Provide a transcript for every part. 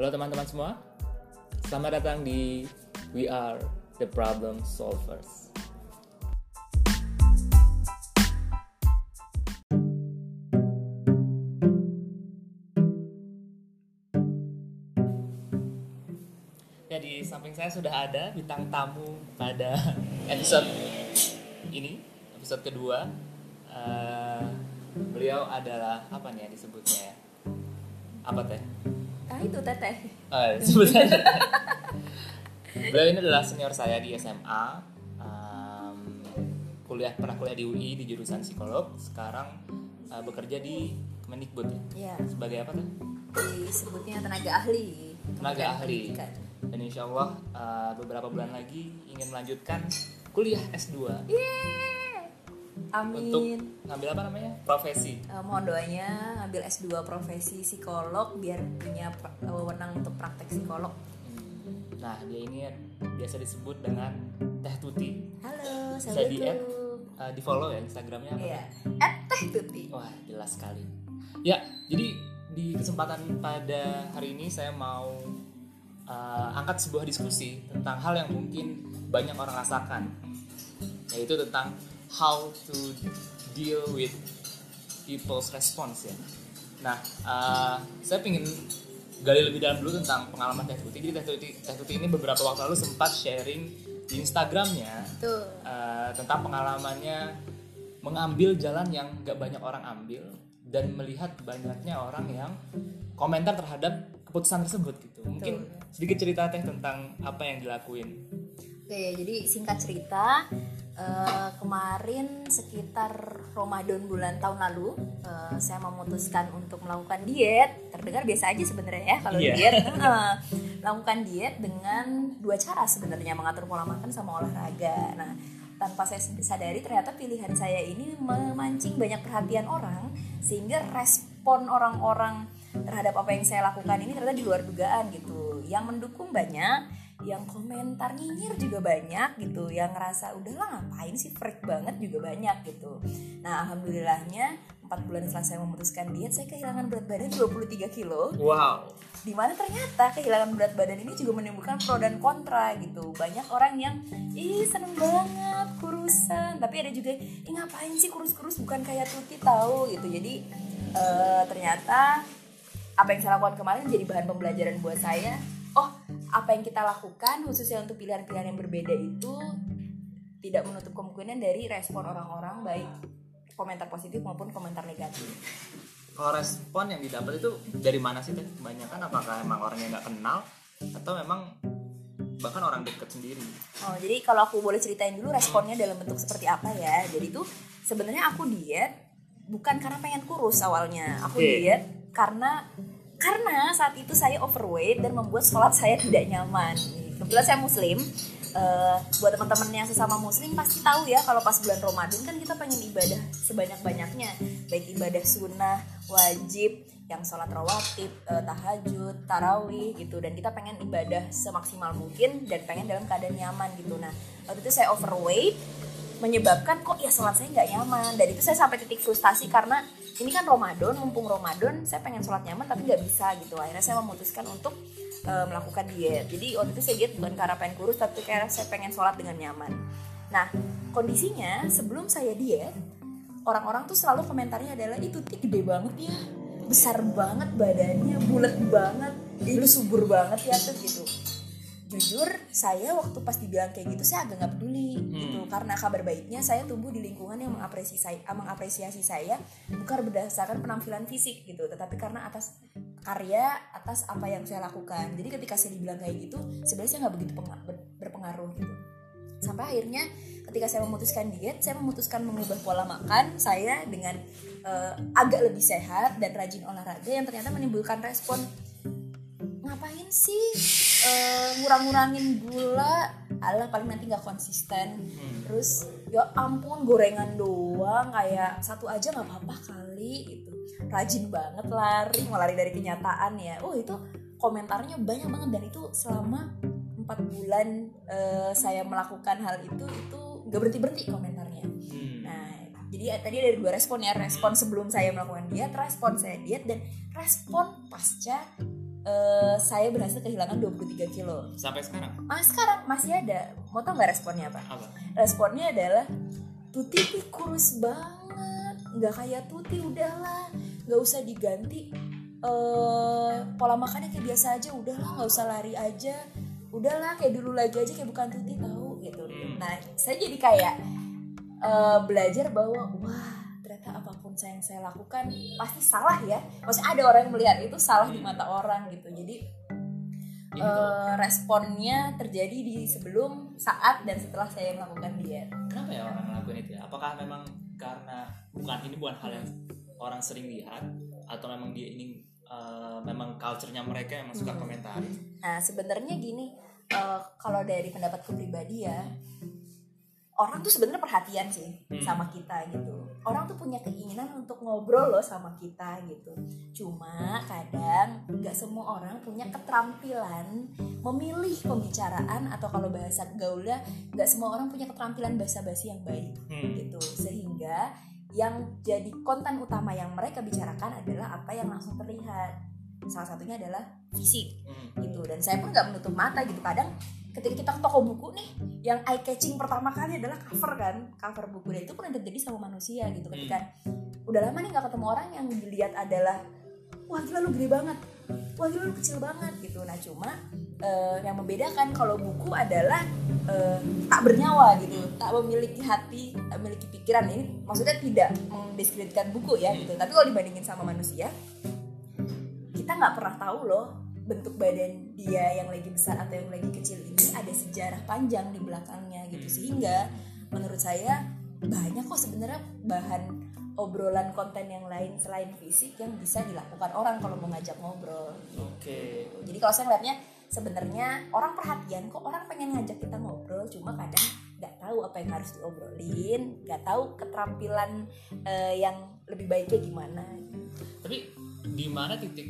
Halo teman-teman semua, selamat datang di We Are the Problem Solvers. Ya di samping saya sudah ada bintang tamu pada episode ini, episode kedua. Eh, beliau adalah apa nih yang disebutnya ya? Apa teh? Ah itu teteh. Oh, sebenarnya. Beliau ini adalah senior saya di SMA. Um, kuliah pernah kuliah di UI di jurusan psikolog. Sekarang uh, bekerja di Kemendikbud ya. Ya, Sebagai apa tuh? disebutnya tenaga ahli. Tenaga Kementerian ahli. Pendidikan. Dan insya Allah uh, beberapa bulan lagi ingin melanjutkan kuliah S2 Yeay. Untuk Amin. ngambil apa namanya? Profesi. Eh, mohon doanya ambil S2 profesi psikolog biar punya eh, wewenang untuk praktek psikolog. Nah, dia ini biasa disebut dengan Teh Tuti. Halo, Bisa di add, uh, di follow ya Instagramnya apa? Iya, at teh tuti. Wah, jelas sekali. Ya, jadi di kesempatan pada hari ini saya mau uh, angkat sebuah diskusi tentang hal yang mungkin banyak orang rasakan, yaitu tentang how to deal with people's response ya. Nah, uh, saya ingin gali lebih dalam dulu tentang pengalaman Teh Tuti. Jadi Teh Tuti, Teh Tuti ini beberapa waktu lalu sempat sharing di Instagramnya Tuh. uh, tentang pengalamannya mengambil jalan yang gak banyak orang ambil dan melihat banyaknya orang yang komentar terhadap keputusan tersebut gitu. Mungkin sedikit cerita teh tentang apa yang dilakuin. Oke, jadi singkat cerita, eh, kemarin sekitar Ramadan bulan tahun lalu, eh, saya memutuskan untuk melakukan diet. Terdengar biasa aja sebenarnya ya kalau Iya. diet. Eh, melakukan diet dengan dua cara sebenarnya mengatur pola makan sama olahraga. Nah, tanpa saya sadari ternyata pilihan saya ini memancing banyak perhatian orang sehingga respon orang-orang terhadap apa yang saya lakukan ini ternyata di luar dugaan gitu. Yang mendukung banyak, yang komentar nyinyir juga banyak gitu yang ngerasa udahlah ngapain sih freak banget? juga banyak gitu. Nah alhamdulillahnya 4 bulan setelah saya memutuskan diet saya kehilangan berat badan 23 kilo. Wow. di mana ternyata kehilangan berat badan ini juga menimbulkan pro dan kontra gitu. Banyak orang yang ih seneng banget kurusan. Tapi ada juga ih ngapain sih kurus-kurus? Bukan kayak tuti tahu? Gitu. Jadi eh, ternyata apa yang saya lakukan kemarin jadi bahan pembelajaran buat saya oh apa yang kita lakukan khususnya untuk pilihan-pilihan yang berbeda itu tidak menutup kemungkinan dari respon orang-orang baik komentar positif maupun komentar negatif Kalau respon yang didapat itu dari mana sih teh? Kebanyakan apakah emang orang yang nggak kenal atau memang bahkan orang dekat sendiri? Oh, jadi kalau aku boleh ceritain dulu responnya dalam bentuk seperti apa ya. Jadi tuh sebenarnya aku diet bukan karena pengen kurus awalnya. Aku Oke. diet karena karena saat itu saya overweight dan membuat sholat saya tidak nyaman. Kebetulan saya muslim. Eh, buat teman-teman yang sesama muslim pasti tahu ya kalau pas bulan Ramadan kan kita pengen ibadah sebanyak-banyaknya baik ibadah sunnah wajib yang sholat rawatib eh, tahajud tarawih gitu dan kita pengen ibadah semaksimal mungkin dan pengen dalam keadaan nyaman gitu nah waktu itu saya overweight menyebabkan kok ya sholat saya nggak nyaman. Dan itu saya sampai titik frustasi karena ini kan Ramadan mumpung Ramadan saya pengen sholat nyaman tapi nggak bisa gitu. Akhirnya saya memutuskan untuk eh, melakukan diet. Jadi waktu itu saya diet bukan karena pengen kurus tapi karena saya pengen sholat dengan nyaman. Nah kondisinya sebelum saya diet orang-orang tuh selalu komentarnya adalah itu tuh gede banget ya. Besar banget badannya bulat banget. Ih, lu subur banget ya tuh gitu jujur saya waktu pas dibilang kayak gitu saya agak nggak peduli gitu. Karena kabar baiknya saya tumbuh di lingkungan yang mengapresiasi saya, mengapresiasi saya bukan berdasarkan penampilan fisik gitu. Tetapi karena atas karya atas apa yang saya lakukan. Jadi ketika saya dibilang kayak gitu sebenarnya saya nggak begitu penga- ber- berpengaruh gitu. Sampai akhirnya ketika saya memutuskan diet saya memutuskan mengubah pola makan saya dengan eh, agak lebih sehat dan rajin olahraga yang ternyata menimbulkan respon ngapain sih? Eh, ngurang-ngurangin gula? Alah paling nanti nggak konsisten. Terus ya ampun gorengan doang. Kayak satu aja nggak apa-apa kali gitu. Rajin banget lari mau lari dari kenyataan ya. Oh itu komentarnya banyak banget. Dan itu selama empat bulan eh, saya melakukan hal itu itu nggak berhenti berhenti komentarnya. Hmm. Nah, jadi tadi ada dua respon ya, respon sebelum saya melakukan diet, respon saya diet dan respon pasca eh, saya berhasil kehilangan 23 kilo. Sampai sekarang? Ah sekarang masih ada. Mau tau nggak responnya apa? Apa? responnya adalah Tuti tuh kurus banget. Nggak kayak Tuti udahlah. Nggak usah diganti. Eh pola makannya kayak biasa aja. Udahlah nggak usah lari aja. Udahlah kayak dulu lagi aja kayak bukan Tuti tahu gitu. Hmm. nah saya jadi kayak eh, belajar bahwa wah apa pun saya yang saya lakukan pasti salah ya maksudnya ada orang yang melihat itu salah di mata orang gitu jadi eh, responnya terjadi di sebelum saat dan setelah saya melakukan diet kenapa ya orang ngelakuin itu ya? Apakah memang karena bukan ini bukan hal yang orang sering lihat atau memang dia ini eh, memang culture-nya mereka yang suka Hmm. komentarin? Nah sebenarnya gini, eh, kalau dari pendapatku pribadi ya, orang tuh sebenarnya perhatian sih Hmm. sama kita gitu. Orang tuh punya keinginan untuk ngobrol loh sama kita gitu. Cuma kadang nggak semua orang punya keterampilan memilih pembicaraan atau kalau bahasa gaulnya nggak semua orang punya keterampilan basa-basi yang baik Hmm. gitu. Sehingga yang jadi konten utama yang mereka bicarakan adalah apa yang langsung terlihat. Salah satunya adalah fisik Hmm. gitu dan saya pun nggak menutup mata gitu kadang ketika kita ke toko buku nih yang eye catching pertama kali adalah cover kan. Cover buku dan itu pun terjadi sama manusia gitu. Ketika udah lama nih nggak ketemu orang yang dilihat adalah wah gila lu gede banget. Wah gila lu kecil banget gitu. Nah cuma eh, yang membedakan kalau buku adalah eh, tak bernyawa gitu. Tak memiliki hati tak memiliki pikiran. Ini maksudnya tidak mendiskreditkan buku ya gitu. Tapi kalau dibandingin sama manusia kita nggak pernah tahu loh bentuk badan dia yang lagi besar atau yang lagi kecil ini ada sejarah panjang di belakangnya gitu. Sehingga menurut saya banyak kok sebenarnya bahan obrolan konten yang lain selain fisik yang bisa dilakukan orang kalau mau ngajak ngobrol. Oke. jadi kalau saya ngeliatnya sebenarnya orang perhatian kok. Orang pengen ngajak kita ngobrol cuma kadang nggak tahu apa yang harus diobrolin nggak tahu keterampilan eh, yang lebih baiknya gimana. Tapi di mana titik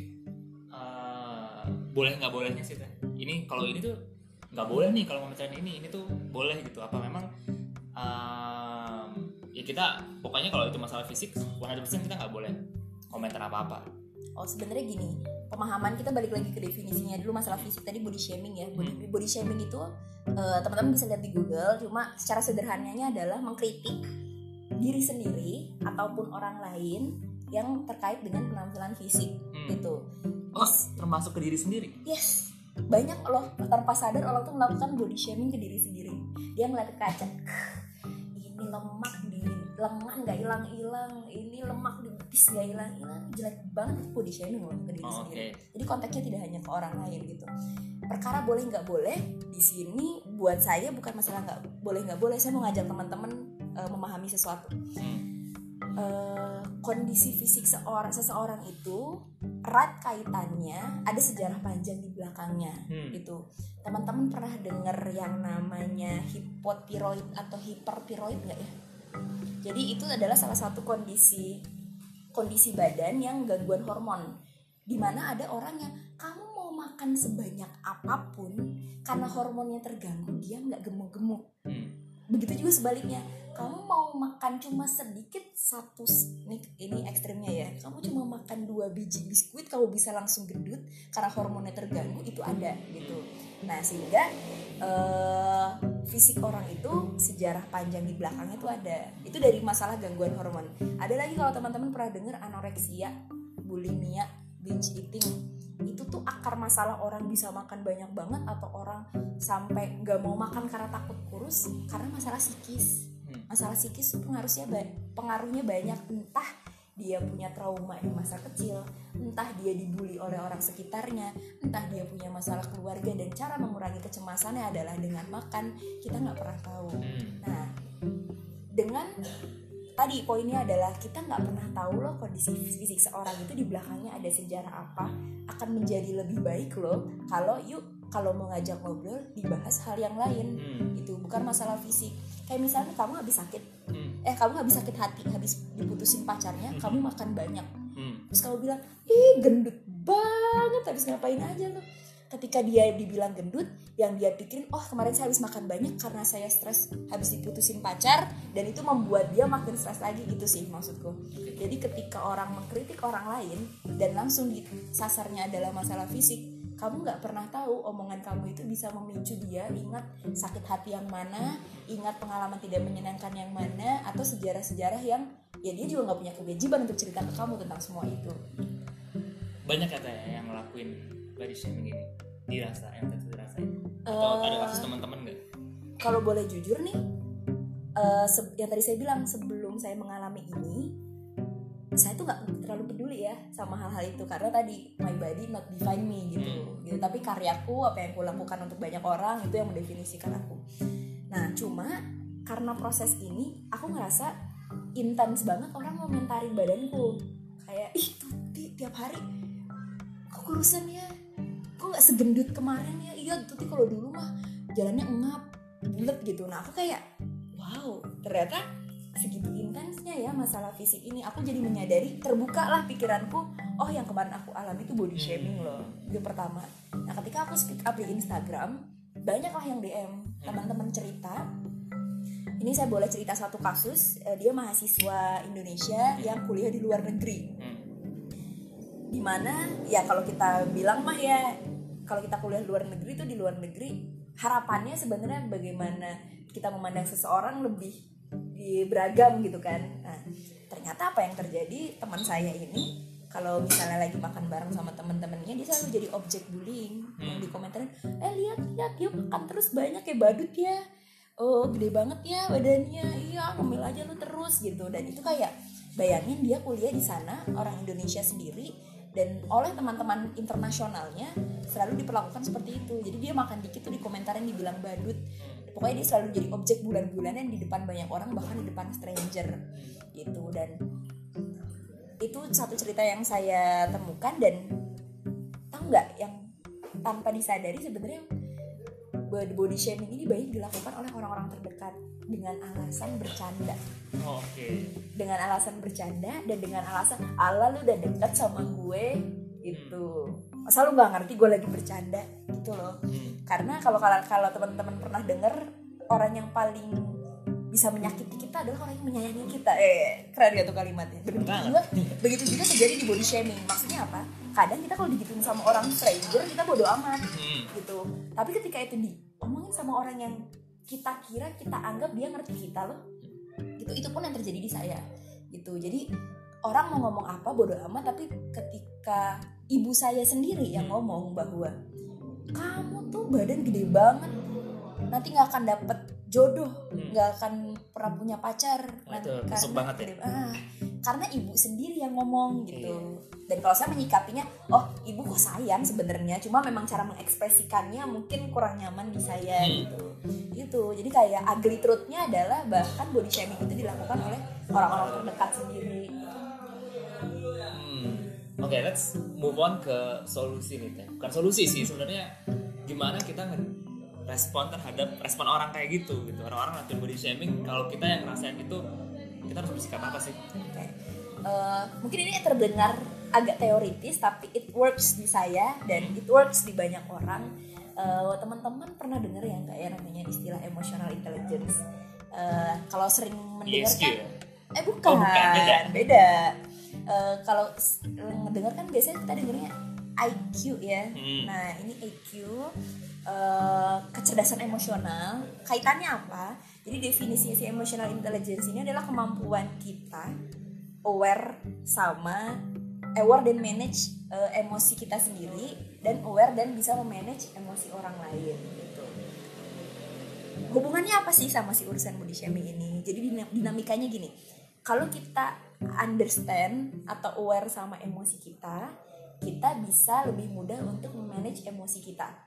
eh, boleh nggak bolehnya sih teh? Ini kalau ini tuh nggak boleh nih kalau ngomongin ini, ini tuh boleh gitu. Apa memang em, ya kita pokoknya kalau itu masalah fisik 100% kita nggak boleh komentar apa-apa. Oh sebenarnya gini, pemahaman kita balik lagi ke definisinya dulu masalah fisik tadi body shaming ya. Body, body shaming itu eh, teman-teman bisa lihat di Google, cuma secara sederhananya adalah mengkritik diri sendiri ataupun orang lain yang terkait dengan penampilan fisik Hmm. gitu. Oh, termasuk ke diri sendiri. Yes, banyak loh tanpa sadar orang tuh melakukan body shaming ke diri sendiri. Dia ngeliat ke kaca, ini lemak di lengan nggak hilang-hilang, ini lemak di betis nggak hilang-hilang, jelek banget body shaming loh ke diri Oh, sendiri. Jadi konteksnya tidak hanya ke orang lain gitu. Perkara boleh nggak boleh di sini buat saya bukan masalah nggak boleh nggak boleh. Saya mau ngajak teman-teman eh, memahami sesuatu. Hmm. Eh, kondisi fisik seorang seseorang itu erat kaitannya ada sejarah panjang di belakangnya Hmm. gitu teman-teman pernah dengar yang namanya hipotiroid atau hipertiroid nggak ya jadi itu adalah salah satu kondisi kondisi badan yang gangguan hormon di mana ada orang yang kamu mau makan sebanyak apa pun karena hormonnya terganggu dia nggak gemuk-gemuk Hmm. Begitu juga sebaliknya. Kamu mau makan cuma sedikit satu s- ini, ekstrimnya ya. Kamu cuma makan dua biji biskuit kamu bisa langsung gendut karena hormonnya terganggu itu ada gitu. Nah sehingga eh, fisik orang itu sejarah panjang di belakangnya itu ada. Itu dari masalah gangguan hormon. Ada lagi kalau teman-teman pernah dengar anoreksia bulimia binge eating itu tuh akar masalah orang bisa makan banyak banget atau orang sampai nggak mau makan karena takut kurus? Karena masalah psikis. Hmm. masalah psikis tuh pengaruhnya ba- pengaruhnya banyak. Entah dia punya trauma di masa kecil entah dia dibully oleh orang sekitarnya entah dia punya masalah keluarga dan cara mengurangi kecemasannya adalah dengan makan. Kita nggak pernah tahu. Hmm. Nah, dengan tadi poinnya adalah kita nggak pernah tahu loh kondisi fisik seorang itu di belakangnya ada sejarah apa. Akan menjadi lebih baik loh kalau yuk kalau mau ngajak ngobrol dibahas hal yang lain. Hmm. itu bukan masalah fisik. Kayak misalnya kamu habis sakit. Hmm. eh kamu habis sakit hati habis diputusin pacarnya kamu makan banyak. Hmm. terus kamu bilang ih gendut banget habis ngapain aja lo ketika dia dibilang gendut yang dia pikirin oh kemarin saya habis makan banyak karena saya stres habis diputusin pacar dan itu membuat dia makin stres lagi gitu sih maksudku. Jadi ketika orang mengkritik orang lain dan langsung sasarnya adalah masalah fisik kamu nggak pernah tahu omongan kamu itu bisa memicu dia ingat sakit hati yang mana ingat pengalaman tidak menyenangkan yang mana atau sejarah-sejarah yang ya dia juga nggak punya kewajiban untuk cerita ke kamu tentang semua itu. Banyak kata ya yang ngelakuin body shaming ini. Dirasa yang tadi dirasain atau Eh, ada kasus teman-teman nggak? kalau boleh jujur nih se- yang tadi saya bilang sebelum saya mengalami ini saya tuh nggak terlalu peduli ya sama hal-hal itu. Karena tadi my body not define me gitu. Gitu. Tapi karyaku apa yang aku lakukan untuk banyak orang itu yang mendefinisikan aku. Nah cuma karena proses ini aku ngerasa intens banget orang ngomentarin badanku. Kayak ih Tuti tiap hari kok kurusan ya kok nggak segendut kemarin ya? Iya Tuti kalau dulu mah jalannya engap bulat gitu. Nah aku kayak wow ternyata segitu intensnya ya masalah fisik ini. Aku jadi menyadari terbuka lah pikiranku oh yang kemarin aku alami itu body shaming loh itu pertama. Nah ketika aku speak up di Instagram banyak lah yang DM teman-teman cerita. Ini saya boleh cerita satu kasus eh, dia mahasiswa Indonesia yang kuliah di luar negeri. Hmm. di mana ya kalau kita bilang mah ya kalau kita kuliah luar negeri itu di luar negeri harapannya sebenarnya bagaimana kita memandang seseorang lebih di beragam gitu kan. Nah ternyata apa yang terjadi teman saya ini kalau misalnya lagi makan bareng sama teman-temannya dia selalu jadi objek bullying. Yang dikomentarin eh lihat lihat dia makan terus banyak kayak badut ya. Oh gede banget ya badannya. Iya ngemil aja lu terus gitu. Dan itu kayak bayangin dia kuliah di sana orang Indonesia sendiri dan oleh teman-teman internasionalnya selalu diperlakukan seperti itu. Jadi dia makan dikit tuh dikomentarin dibilang badut. Pokoknya dia selalu jadi objek bulan-bulanan di depan banyak orang bahkan di depan stranger. Gitu. Dan itu satu cerita yang saya temukan dan tahu nggak yang tanpa disadari sebenarnya body body shaming ini banyak dilakukan oleh orang-orang terdekat dengan alasan bercanda. Oh, oke. Dengan alasan bercanda dan dengan alasan ala lu udah dekat sama gue gitu. Masa lu nggak ngerti gue lagi bercanda? Gitu loh. Hmm. karena kalau kalau kalau teman-teman pernah dengar orang yang paling bisa menyakiti kita adalah orang yang menyayangi kita. Eh keren ya tuh kalimatnya? Begitu juga begitu juga terjadi di body shaming. Maksudnya apa kadang kita kalau digituin sama orang stranger kita bodo amat Hmm. gitu tapi ketika itu diomongin sama orang yang kita kira kita anggap dia ngerti kita loh gitu itu pun yang terjadi di saya gitu jadi orang mau ngomong apa bodo amat tapi ketika ibu saya sendiri yang ngomong bahwa kamu tuh badan gede banget nanti nggak akan dapet jodoh Hmm. nggak akan pernah punya pacar Wah, itu nanti masuk banget ya. gede- ah, karena ibu sendiri yang ngomong gitu Iya. dan kalau saya menyikapinya oh ibu kok sayang sebenarnya cuma memang cara mengekspresikannya mungkin kurang nyaman di saya Hmm. gitu gitu jadi kayak ugly truthnya adalah bahkan body shaming itu dilakukan oleh orang-orang terdekat sendiri Hmm. Oke, let's move on ke solusi nih, Teh. Bukan solusi sih, sebenarnya gimana kita nge- respon terhadap respon orang kayak gitu gitu. Orang-orang ngelakuin body shaming, kalau kita yang ngerasain itu kita harus bersikap apa sih? Oke. Eh, mungkin ini terdengar agak teoritis tapi it works di saya dan it works di banyak orang. Eh, teman-teman pernah dengar yang kayak namanya istilah emotional intelligence. Eh, kalau sering mendengar ESQ kan, ya? eh bukan, Oh, bukan, beda. beda. Eh, kalau ngedengar kan biasanya kita dengarnya IQ ya. Hmm. Nah ini IQ eh, kecerdasan emosional kaitannya apa? Jadi definisi si emotional intelligence ini adalah kemampuan kita aware sama aware dan manage eh, emosi kita sendiri dan aware dan bisa memanage emosi orang lain gitu. Hubungannya apa sih sama si urusan body shaming ini? Jadi dina- dinamikanya gini. Kalau kita understand atau aware sama emosi kita, kita bisa lebih mudah untuk memanage emosi kita.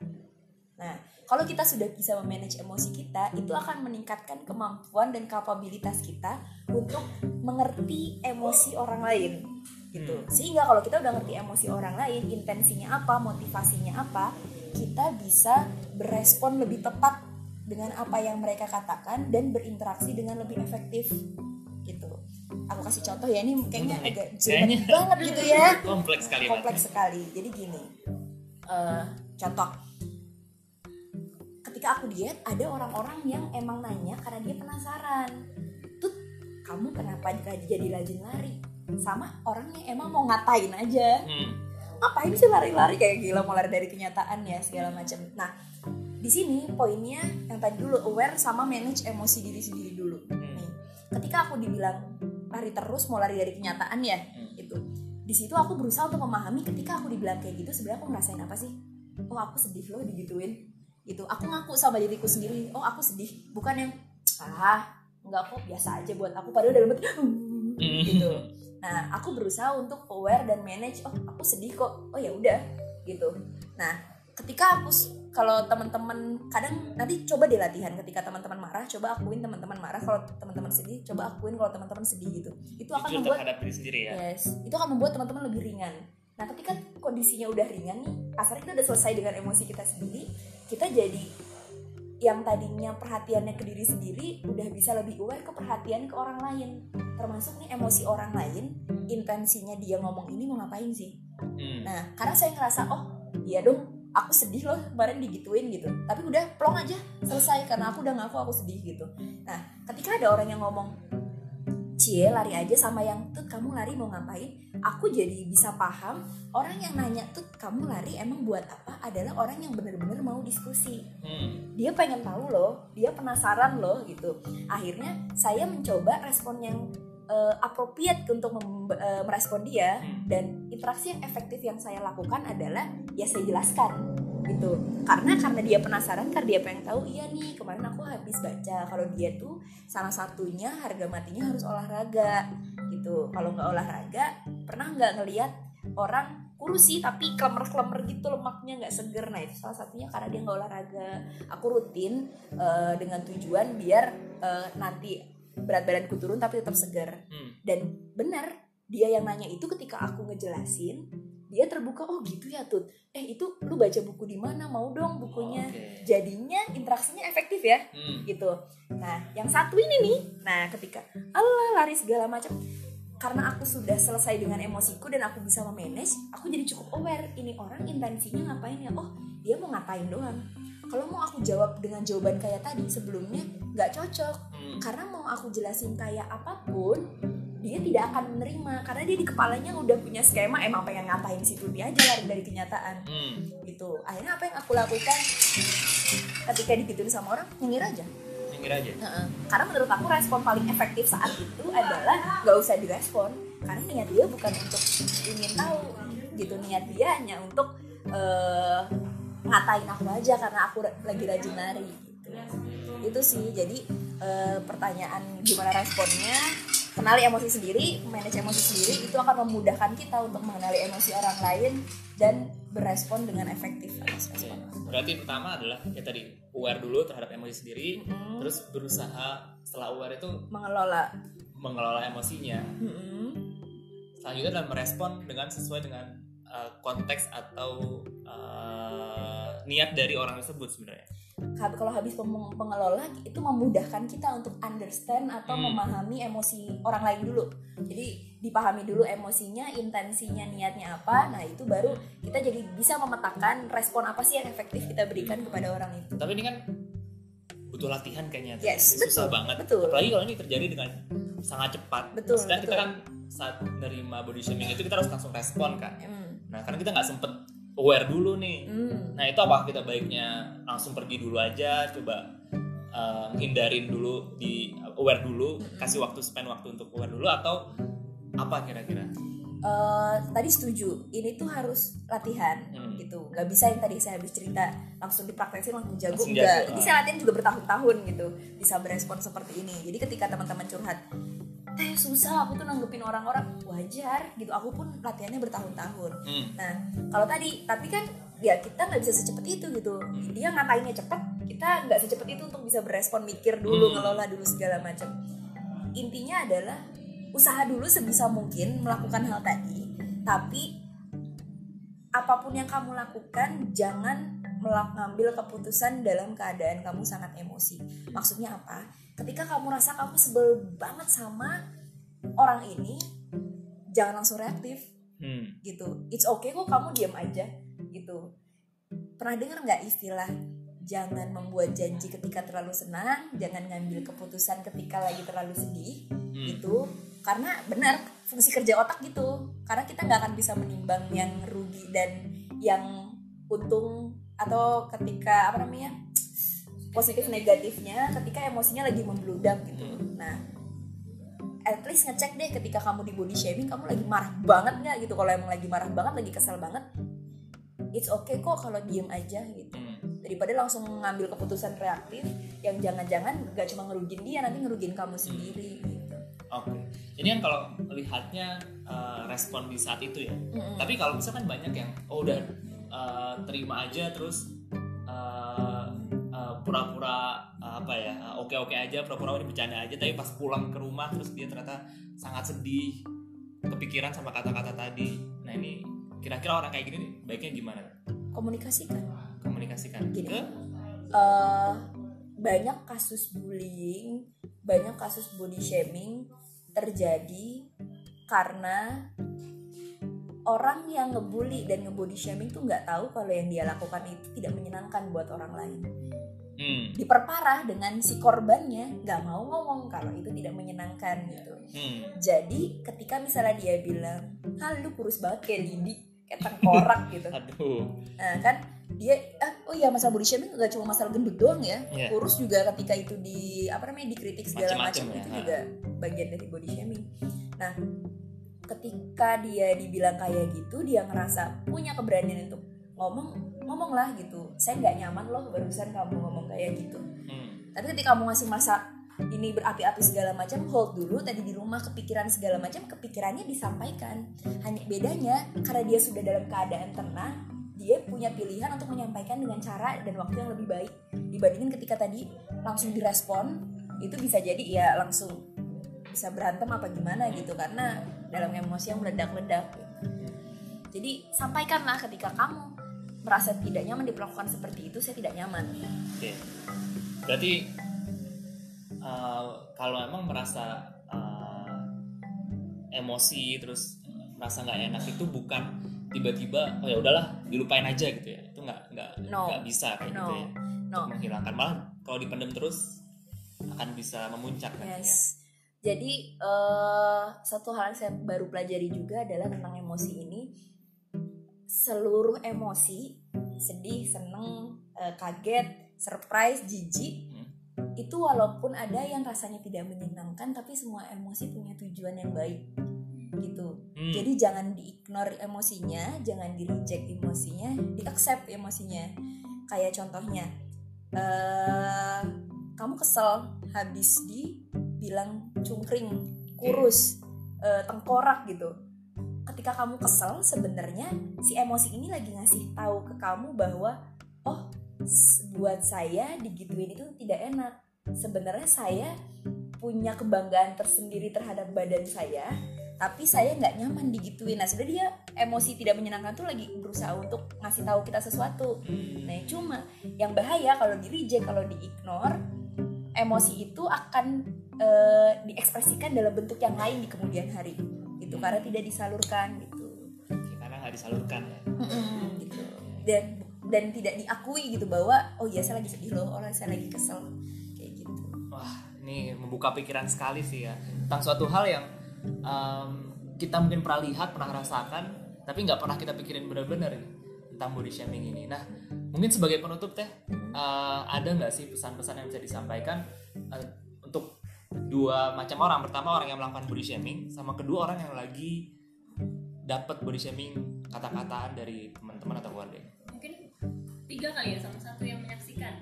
Nah, kalau kita sudah bisa memanage emosi kita, itu akan meningkatkan kemampuan dan kapabilitas kita untuk mengerti emosi orang lain. Gitu. Sehingga kalau kita udah ngerti emosi orang lain, intensinya apa, motivasinya apa, kita bisa berespon lebih tepat dengan apa yang mereka katakan dan berinteraksi dengan lebih efektif. Gitu. Aku kasih contoh ya, ini kayaknya nih. agak jelek banget gitu ya Kompleks sekali, kompleks sekali jadi gini eh, contoh ketika aku diet ada orang-orang yang emang nanya karena dia penasaran. Tuh kamu kenapa jadi rajin lari? Sama orang yang emang mau ngatain aja. Hmm. ngapain sih lari-lari kayak gila mau lari dari kenyataan ya segala macam. Nah di sini poinnya yang tadi dulu aware sama manage emosi diri sendiri dulu. Hmm. nih ketika aku dibilang lari terus mau lari dari kenyataan ya Hmm. itu di situ aku berusaha untuk memahami ketika aku dibilang kayak gitu sebenarnya aku ngerasain apa sih? Oh aku sedih loh digituin gitu. Aku ngaku sama diriku sendiri oh aku sedih. Bukan yang ah nggak kok biasa aja buat aku. Padahal dalam hati gitu. Nah aku berusaha untuk aware dan manage oh aku sedih kok. Oh ya udah. Gitu. Nah ketika aku kalau teman-teman kadang nanti coba deh latihan. Ketika teman-teman marah coba akuin teman-teman marah. Kalau teman-teman sedih coba akuin kalau teman-teman sedih gitu. Itu akan Jujur membuat terhadap diri sendiri ya. yes. Itu akan membuat teman-teman lebih ringan nah ketika kondisinya udah ringan nih. Kasarnya kita udah selesai dengan emosi kita sendiri kita jadi yang tadinya perhatiannya ke diri sendiri udah bisa lebih aware ke perhatian ke orang lain. Termasuk nih emosi orang lain intensinya dia ngomong ini mau ngapain sih? Hmm. nah karena saya ngerasa oh iya dong aku sedih loh kemarin digituin gitu. Tapi udah plong aja selesai. Karena aku udah ngaku aku sedih gitu. Nah ketika ada orang yang ngomong cie lari aja sama yang tut kamu lari mau ngapain? Aku jadi bisa paham orang yang nanya tut kamu lari emang buat apa? adalah orang yang bener-bener mau diskusi. Hmm. dia pengen tahu loh dia penasaran loh gitu. Akhirnya saya mencoba respon yang eh, appropriate untuk mem- eh, merespon dia. Hmm. dan interaksi yang efektif yang saya lakukan adalah ya saya jelaskan gitu. Karena karena dia penasaran karena dia pengen tahu iya nih kemarin aku habis baca kalau dia tuh salah satunya harga matinya harus olahraga gitu. Kalau nggak olahraga pernah nggak ngelihat orang kurus sih tapi klemer-klemer gitu lemaknya nggak seger? Nah itu salah satunya karena dia nggak olahraga. Aku rutin eh, dengan tujuan biar eh, nanti berat badanku turun tapi tetap segar Hmm. dan benar dia yang nanya itu ketika aku ngejelasin dia terbuka oh gitu ya tut. Eh itu lu baca buku di mana? Mau dong bukunya. Oke. jadinya interaksinya efektif ya Hmm. gitu. Nah yang satu ini nih nah ketika Allah lari segala macam karena aku sudah selesai dengan emosiku dan aku bisa memanage aku jadi cukup aware ini orang intensinya ngapain ya? Oh dia mau ngapain doang? Kalau mau aku jawab dengan jawaban kayak tadi sebelumnya nggak cocok. Hmm. karena mau aku jelasin kayak apa pun dia tidak akan menerima karena dia di kepalanya udah punya skema emang pengen ngapain situ dia aja lari dari kenyataan Hmm. gitu akhirnya apa yang aku lakukan ketika digituin sama orang nyengir aja Minggir aja. Heeh. karena menurut aku respon paling efektif saat itu adalah nggak usah direspon karena niat dia bukan untuk ingin tahu gitu niat dia hanya untuk eh, ngatain aku aja karena aku lagi rajin lari gitu. itu sih jadi eh, pertanyaan gimana responnya kenali emosi sendiri manage emosi sendiri itu akan memudahkan kita untuk mengenali emosi orang lain dan berespon dengan efektif atas Oke. respon Berarti pertama adalah ya tadi aware dulu terhadap emosi sendiri, Mm-mm. terus berusaha setelah aware itu mengelola mengelola emosinya. Mm-mm. Selanjutnya adalah merespon dengan sesuai dengan uh, konteks atau uh, niat dari orang tersebut sebenarnya. Kalau habis pengelola itu memudahkan kita untuk understand atau Hmm. memahami emosi orang lain dulu jadi dipahami dulu emosinya intensinya niatnya apa nah itu baru kita jadi bisa memetakan respon apa sih yang efektif kita berikan kepada orang itu Tapi ini kan butuh latihan kayaknya. Yes, susah betul, banget. betul. Apalagi kalau ini terjadi dengan sangat cepat. Betul, Maksudnya kita kan saat menerima body shaming itu kita harus langsung respon kan. Hmm. Nah karena kita nggak sempet aware dulu nih. Hmm. Nah itu apa kita baiknya langsung pergi dulu aja, coba uh, hindarin dulu di aware dulu, kasih waktu spend waktu untuk aware dulu atau apa kira-kira? Eh, tadi setuju ini tuh harus latihan Hmm. gitu nggak bisa yang tadi saya habis cerita langsung dipraktekin langsung jago Langsung enggak jago, ini ah. saya latihan juga bertahun-tahun gitu bisa berespon seperti ini jadi ketika teman-teman curhat teh susah. Aku tuh nanggepin orang-orang wajar gitu. Aku pun latihannya bertahun-tahun. Hmm. nah kalau tadi tapi kan ya kita nggak bisa secepat itu gitu. Dia ngatainnya cepet kita nggak secepat itu untuk bisa berespon mikir dulu Hmm. ngelola dulu segala macam. Intinya adalah usaha dulu sebisa mungkin melakukan hal tadi tapi apa pun yang kamu lakukan jangan melak- ngambil keputusan dalam keadaan kamu sangat emosi. Maksudnya apa? Ketika kamu rasa kamu sebel banget sama orang ini jangan langsung reaktif. Hmm. gitu. It's okay kok kamu diam aja. Gitu. Pernah dengar nggak istilah jangan membuat janji ketika terlalu senang jangan ngambil keputusan ketika lagi terlalu sedih. Hmm. itu karena benar fungsi kerja otak gitu. Karena kita nggak akan bisa menimbang yang rugi dan yang untung atau ketika apa namanya positif negatifnya ketika emosinya lagi membludak gitu nah at least ngecek deh ketika kamu di body shaming kamu lagi marah banget nggak gitu kalau emang lagi marah banget lagi kesel banget it's okay kok kalau diem aja gitu Hmm. daripada langsung ngambil keputusan reaktif yang jangan-jangan gak cuma ngerugin dia nanti ngerugin kamu sendiri gitu Oke. Ini kan kalau melihatnya eh, respon di saat itu ya. Mm-mm. Tapi kalau misalkan banyak yang oh udah eh, terima aja terus eh, eh, pura-pura eh, apa ya oke-oke aja pura-pura ini bercanda aja tapi pas pulang ke rumah terus dia ternyata sangat sedih kepikiran sama kata-kata tadi. Nah ini kira-kira orang kayak gini baiknya gimana? komunikasikan Komunikasikan Gini. ke eh banyak kasus bullying, banyak kasus body shaming terjadi karena orang yang ngebully dan ngebody shaming tuh nggak tahu kalau yang dia lakukan itu tidak menyenangkan buat orang lain. hmm, Diperparah dengan si korbannya nggak mau ngomong kalau itu tidak menyenangkan gitu. hmm, Jadi ketika misalnya dia bilang, "Hal lu kurus banget kayak Lidi, kayak tengkorak gitu." aduh. Nah kan dia ah, oh iya masalah body shaming gak cuma masalah gendut doang ya Iya. kurus juga ketika itu di apa namanya dikritik segala macam ya, itu ha. juga bagian dari body shaming nah ketika dia dibilang kayak gitu dia ngerasa punya keberanian untuk ngomong ngomong lah gitu. Saya nggak nyaman loh barusan kamu ngomong kayak gitu. Hmm, tapi ketika kamu masih masa ini berapi-api segala macam hold dulu tadi di rumah kepikiran segala macam kepikirannya disampaikan. Hanya bedanya karena dia sudah dalam keadaan tenang dia punya pilihan untuk menyampaikan dengan cara dan waktu yang lebih baik dibandingin ketika tadi langsung direspon itu bisa jadi ya langsung bisa berantem apa gimana gitu karena dalam emosi yang meledak-ledak gitu. jadi sampaikanlah ketika kamu merasa tidak nyaman diperlakukan seperti itu saya tidak nyaman Oke. Berarti eh, kalau emang merasa eh, emosi terus merasa nggak enak itu bukan tiba-tiba oh ya udahlah dilupain aja gitu ya. Itu nggak nggak No. nggak bisa kayak No. gitu ya. no Untuk menghilangkan malah kalau dipendam terus akan bisa memuncak nantinya. Yes. Jadi eh, satu hal yang saya baru pelajari juga adalah tentang emosi ini. Seluruh emosi, sedih, seneng, eh, kaget, surprise, jijik, Hmm. itu walaupun ada yang rasanya tidak menyenangkan, tapi semua emosi punya tujuan yang baik, gitu. Hmm. Jadi jangan di-ignore emosinya, jangan di-reject emosinya, di-accept emosinya. Kayak contohnya, eh kamu kesel habis dibilang cungkring, kurus, eh, tengkorak gitu. Ketika kamu kesel, sebenarnya si emosi ini lagi ngasih tahu ke kamu bahwa oh buat saya digituin itu tidak enak. Sebenarnya saya punya kebanggaan tersendiri terhadap badan saya, tapi saya nggak nyaman digituin. Nah, sebenarnya dia emosi tidak menyenangkan tuh lagi berusaha untuk ngasih tahu kita sesuatu. Hmm. Nah, cuma yang bahaya kalau di reject, kalau di ignore, emosi itu akan eh, diekspresikan dalam bentuk yang lain di kemudian hari. Gitu karena tidak disalurkan gitu. Karena nggak disalurkan ya. Mm-mm, gitu. Dan dan tidak diakui gitu bahwa oh iya saya lagi sedih loh, oh saya lagi kesel kayak gitu. Wah, ini membuka pikiran sekali sih ya tentang suatu hal yang em, kita mungkin pernah lihat, pernah rasakan, tapi nggak pernah kita pikirin benar-benar tentang body shaming ini. Nah, mungkin sebagai penutup teh, eh, ada nggak sih pesan-pesan yang bisa disampaikan eh, untuk dua macam orang? Pertama orang yang melakukan body shaming, sama kedua orang yang lagi dapat body shaming kata-kataan dari teman-teman atau keluarga. mungkin tiga kali ya sama satu yang menyaksikan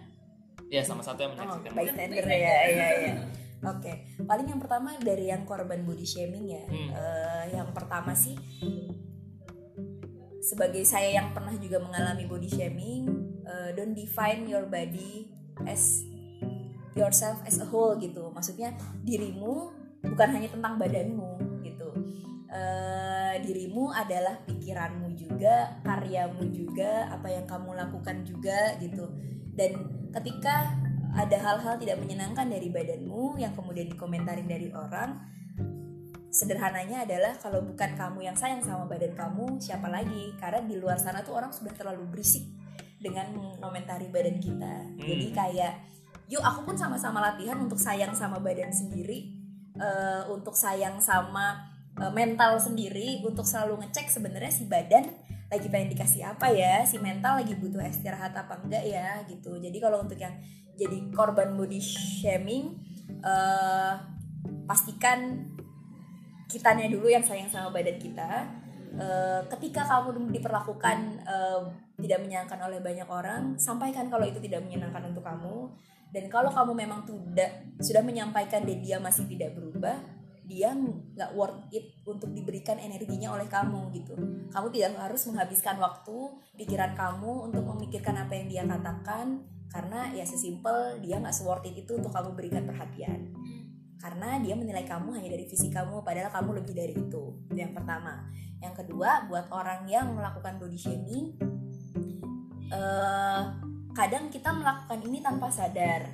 Ya, sama satu yang Oh, menyaksikan. bystander ya, ya, ya. Oke, paling yang pertama dari yang korban body shaming ya. Hmm. Eh, yang pertama sih sebagai saya yang pernah juga mengalami body shaming, eh, don't define your body as yourself as a whole gitu. Maksudnya dirimu bukan hanya tentang badanmu gitu. Eh, dirimu adalah pikiranmu juga, karyamu juga, apa yang kamu lakukan juga gitu. Dan ketika ada hal-hal tidak menyenangkan dari badanmu yang kemudian dikomentarin dari orang, sederhananya adalah kalau bukan kamu yang sayang sama badan kamu, siapa lagi? Karena di luar sana tuh orang sudah terlalu berisik dengan mengomentari badan kita. Jadi kayak yuk aku pun sama-sama latihan untuk sayang sama badan sendiri eh, untuk sayang sama eh, mental sendiri untuk selalu ngecek sebenarnya si badan lagi pengen dikasih apa ya si mental lagi butuh istirahat apa enggak ya gitu. Jadi kalau untuk yang jadi korban body shaming eh, pastikan kitanya dulu yang sayang sama badan kita. Eh, ketika kamu diperlakukan eh, tidak menyenangkan oleh banyak orang sampaikan kalau itu tidak menyenangkan untuk kamu. Dan kalau kamu memang tidak sudah menyampaikan dan dia masih tidak berubah dia nggak worth it untuk diberikan energinya oleh kamu gitu. Kamu tidak harus menghabiskan waktu pikiran kamu untuk memikirkan apa yang dia katakan karena ya sesimpel dia nggak worth it itu untuk kamu berikan perhatian. Karena dia menilai kamu hanya dari fisik kamu padahal kamu lebih dari itu. Itu yang pertama. Yang kedua buat orang yang melakukan body shaming eh, kadang kita melakukan ini tanpa sadar.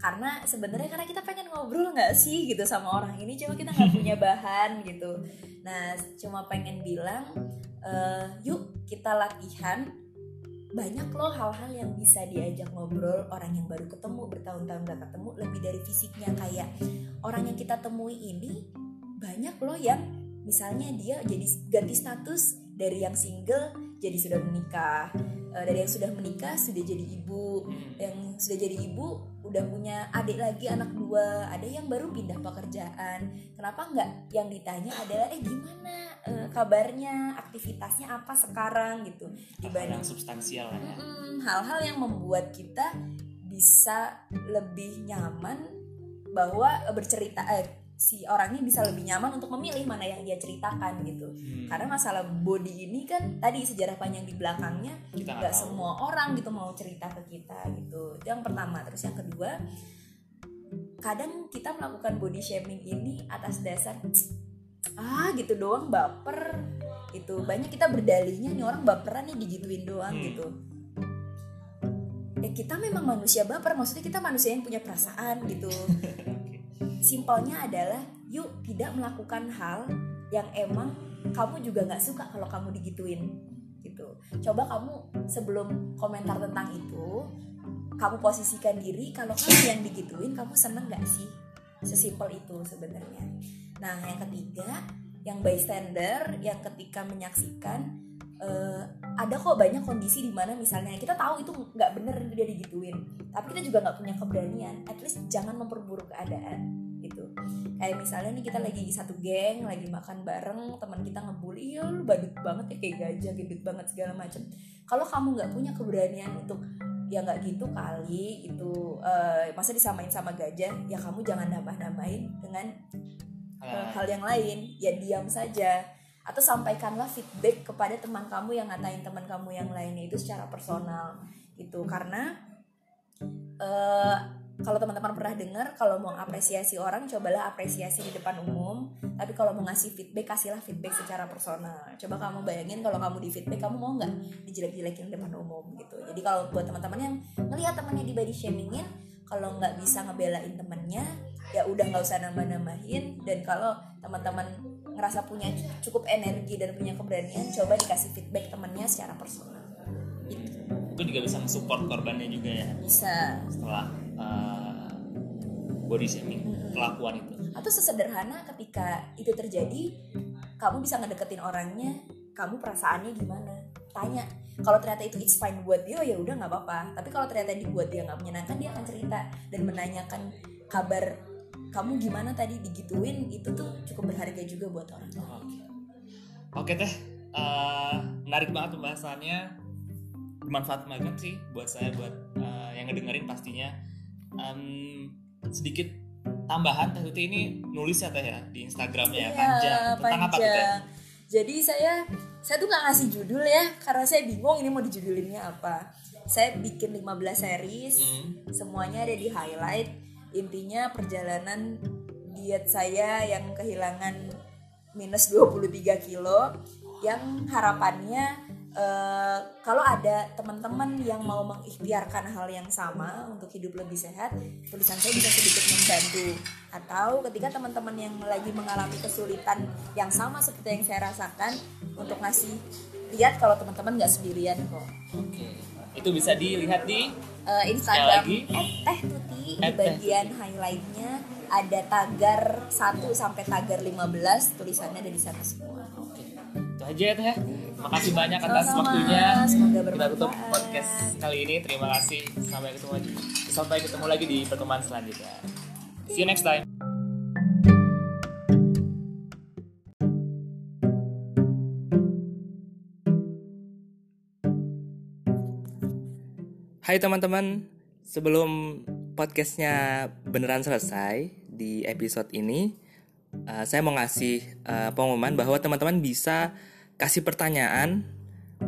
Karena sebenarnya karena kita pengen ngobrol nggak sih gitu sama orang ini? Cuma kita nggak punya bahan gitu. Nah cuma pengen bilang eh, yuk kita latihan. Banyak loh hal-hal yang bisa diajak ngobrol orang yang baru ketemu bertahun-tahun gak ketemu lebih dari fisiknya. Kayak orang yang kita temui ini banyak loh yang misalnya dia jadi ganti status dari yang single jadi sudah menikah Eh, dari yang sudah menikah sudah jadi ibu. Yang sudah jadi ibu udah punya adik lagi anak dua. Ada yang baru pindah pekerjaan. Kenapa nggak? Yang ditanya adalah eh gimana eh, kabarnya? Aktivitasnya apa sekarang? Gitu. Hal dibanding yang substansial lah ya? Hal-hal yang membuat kita bisa lebih nyaman bahwa bercerita eh, si orangnya bisa lebih nyaman untuk memilih mana yang dia ceritakan gitu. Hmm, karena masalah body ini kan tadi sejarah panjang di belakangnya nggak semua orang gitu mau cerita ke kita gitu. Itu yang pertama terus yang kedua kadang kita melakukan body shaming ini atas dasar ah gitu doang baper itu banyak kita berdalihnya nih orang baperan nih digituin doang Hmm. gitu. Ya kita memang manusia baper maksudnya kita manusia yang punya perasaan gitu simpelnya adalah yuk tidak melakukan hal yang emang kamu juga nggak suka kalau kamu digituin gitu. Coba kamu sebelum komentar tentang itu kamu posisikan diri kalau kamu yang digituin kamu seneng nggak sih? Sesimpel itu sebenarnya. Nah yang ketiga yang bystander yang ketika menyaksikan eh, ada kok banyak kondisi di mana misalnya kita tahu itu nggak bener dia digituin tapi kita juga nggak punya keberanian at least jangan memperburuk keadaan gitu. Kayak misalnya nih kita lagi satu geng lagi makan bareng teman kita ngebully ya lu badut banget ya kayak gajah gendut banget segala macem. Kalau kamu nggak punya keberanian untuk ya nggak gitu kali itu eh, masa disamain sama gajah ya kamu jangan nambah nambahin dengan eh, Ah, hal yang lain ya diam saja atau sampaikanlah feedback kepada teman kamu yang ngatain teman kamu yang lainnya itu secara personal gitu. Karena eh kalau teman-teman pernah dengar kalau mau apresiasi orang cobalah apresiasi di depan umum. Tapi kalau mau ngasih feedback kasihlah feedback secara personal. Coba kamu bayangin kalau kamu di feedback kamu mau nggak dijelek-jelekin di depan umum gitu. Jadi kalau buat teman-teman yang ngelihat temannya di body shamingin kalau nggak bisa ngebelain temennya ya udah nggak usah nambah-nambahin. Dan kalau teman-teman ngerasa punya cukup energi dan punya keberanian coba dikasih feedback temennya secara personal. Gitu itu juga bisa mensupport korbannya juga ya. Bisa. Setelah uh, body shaming kelakuan itu. Atau sesederhana ketika itu terjadi kamu bisa ngedeketin orangnya kamu perasaannya gimana? Tanya. Kalau ternyata itu it's fine buat dia ya udah nggak apa-apa. Tapi kalau ternyata dibuat dia nggak menyenangkan dia akan cerita dan menanyakan kabar kamu gimana tadi digituin itu tuh cukup berharga juga buat orang Oke. Oke teh, Eh, menarik banget pembahasannya, bermanfaat banget sih buat saya, buat eh, yang ngedengerin pastinya. Em, sedikit tambahan teh Tuti ini nulis ya teh ya di Instagramnya ya panjang. Tentang apa tuh teh? panjang. Jadi saya saya tuh nggak ngasih judul ya karena saya bingung ini mau dijudulinnya apa. Saya bikin 15 series, Hmm. semuanya ada di highlight. Intinya perjalanan diet saya yang kehilangan minus 23 kilo yang harapannya eh, kalau ada teman-teman yang mau mengikhtiarkan hal yang sama untuk hidup lebih sehat, tulisan saya bisa sedikit membantu. Atau ketika teman-teman yang lagi mengalami kesulitan yang sama seperti yang saya rasakan untuk ngasih lihat kalau teman-teman nggak sendirian kok. Oke. itu bisa dilihat di Eh, Instagram lagi. @tehtuti di bagian highlightnya ada tagar 1 sampai tagar 15 tulisannya ada di sana semua. Oke, itu aja ya Teh ya. Makasih banyak atas Sama-sama. waktunya. Semoga Kita tutup bermanfaat. podcast kali ini. Terima kasih. Sampai ketemu lagi. Sampai ketemu lagi di pertemuan selanjutnya. See you next time. Hai teman-teman, sebelum podcastnya beneran selesai di episode ini, uh, saya mau ngasih uh, pengumuman bahwa teman-teman bisa kasih pertanyaan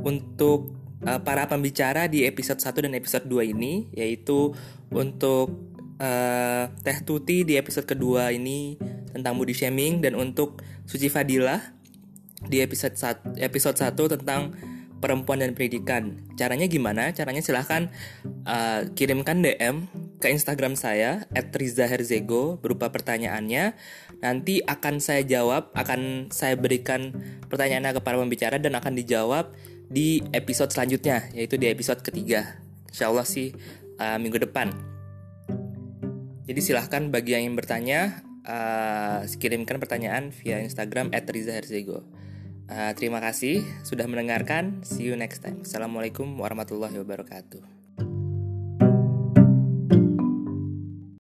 untuk uh, para pembicara di episode 1 dan episode 2 ini, yaitu untuk uh, Teh Tuti di episode kedua ini tentang body shaming dan untuk Suci Fadila di episode 1, episode 1 tentang perempuan dan pendidikan. Caranya gimana? Caranya silahkan uh, kirimkan DM ke Instagram saya @rizaherzego berupa pertanyaannya. Nanti akan saya jawab, akan saya berikan pertanyaannya ke para pembicara dan akan dijawab di episode selanjutnya, yaitu di episode ketiga. Insya Allah sih uh, minggu depan. Jadi silahkan bagi yang ingin bertanya, uh, kirimkan pertanyaan via Instagram @rizaherzego. Uh, terima kasih sudah mendengarkan. See you next time. Assalamualaikum warahmatullahi wabarakatuh.